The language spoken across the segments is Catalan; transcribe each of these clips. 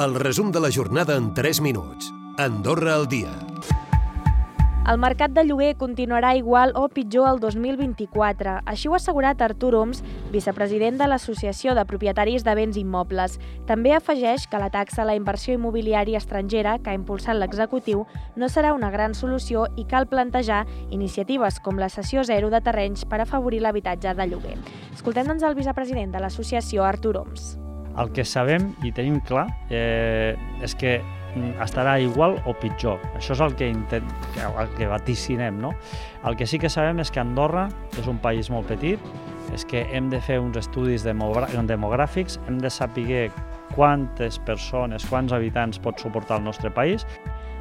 El resum de la jornada en 3 minuts. Andorra al dia. El mercat de lloguer continuarà igual o pitjor el 2024. Així ho ha assegurat Artur Oms, vicepresident de l'Associació de Propietaris de Béns Immobles. També afegeix que la taxa a la inversió immobiliària estrangera que ha impulsat l'executiu no serà una gran solució i cal plantejar iniciatives com la cessió zero de terrenys per afavorir l'habitatge de lloguer. Escoltem doncs el vicepresident de l'associació, Artur Oms. El que sabem i tenim clar eh, és que Mm, estarà igual o pitjor. Això és el que, intent, el que vaticinem. No? El que sí que sabem és que Andorra és un país molt petit, és que hem de fer uns estudis demogràfics, hem de saber quantes persones, quants habitants pot suportar el nostre país.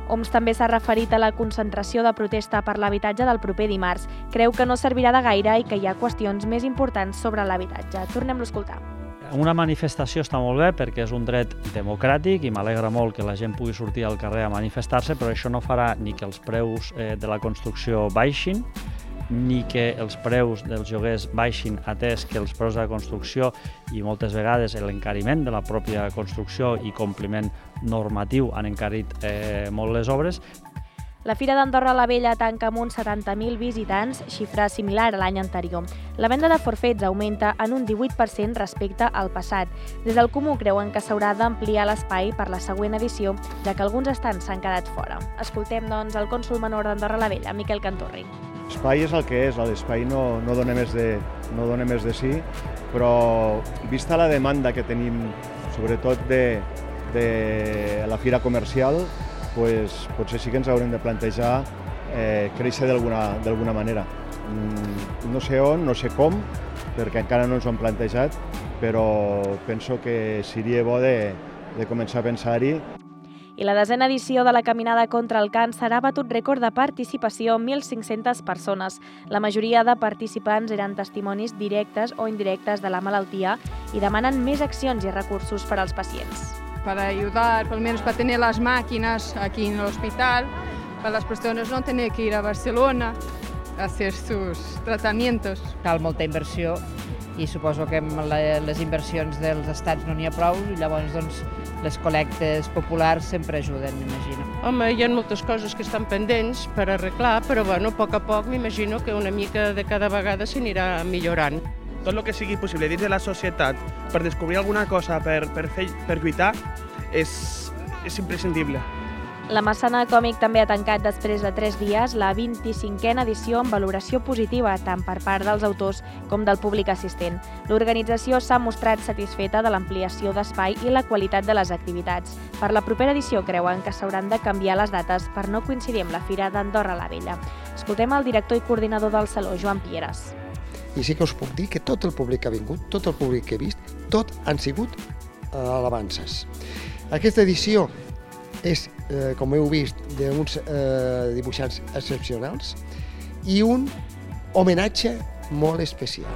OMS també s'ha referit a la concentració de protesta per l'habitatge del proper dimarts. Creu que no servirà de gaire i que hi ha qüestions més importants sobre l'habitatge. Tornem-lo a escoltar. Una manifestació està molt bé perquè és un dret democràtic i m'alegra molt que la gent pugui sortir al carrer a manifestar-se, però això no farà ni que els preus eh, de la construcció baixin, ni que els preus dels lloguers baixin atès que els preus de la construcció i moltes vegades l'encariment de la pròpia construcció i compliment normatiu han encarit eh, molt les obres, la Fira d'Andorra la Vella tanca amb uns 70.000 visitants, xifra similar a l'any anterior. La venda de forfets augmenta en un 18% respecte al passat. Des del Comú creuen que s'haurà d'ampliar l'espai per la següent edició, ja que alguns estants s'han quedat fora. Escoltem, doncs, el cònsul menor d'Andorra la Vella, Miquel Cantorri. L'espai és el que és, l'espai no, no, dona més de, no dona més de sí, però vista la demanda que tenim, sobretot de, de la fira comercial, pues, potser sí que ens haurem de plantejar eh, créixer d'alguna manera. Mm, no sé on, no sé com, perquè encara no ens ho han plantejat, però penso que seria bo de, de començar a pensar-hi i la desena edició de la Caminada contra el Càncer ha batut rècord de participació amb 1.500 persones. La majoria de participants eren testimonis directes o indirectes de la malaltia i demanen més accions i recursos per als pacients. Para ayudar, por lo menos para tener las máquinas aquí en el hospital, para las persones no tener que ir a Barcelona a hacer sus tratamientos. Cal molta inversió i suposo que amb les inversions dels estats no n'hi ha prou, i llavors doncs, les col·lectes populars sempre ajuden, m'imagino. Home, hi ha moltes coses que estan pendents per arreglar, però bueno, a poc a poc m'imagino que una mica de cada vegada s'anirà millorant tot el que sigui possible dins de la societat per descobrir alguna cosa, per, per, fer, per lluitar, és, és imprescindible. La Massana Còmic també ha tancat després de 3 dies la 25a edició amb valoració positiva tant per part dels autors com del públic assistent. L'organització s'ha mostrat satisfeta de l'ampliació d'espai i la qualitat de les activitats. Per la propera edició creuen que s'hauran de canviar les dates per no coincidir amb la Fira d'Andorra la Vella. Escoltem el director i coordinador del Saló, Joan Pieres i sí que us puc dir que tot el públic que ha vingut, tot el públic que he vist, tot han sigut eh, alabances. Aquesta edició és, eh, com heu vist, d'uns eh, dibuixants excepcionals i un homenatge molt especial.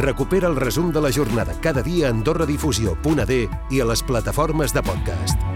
Recupera el resum de la jornada cada dia a AndorraDifusió.d i a les plataformes de podcast.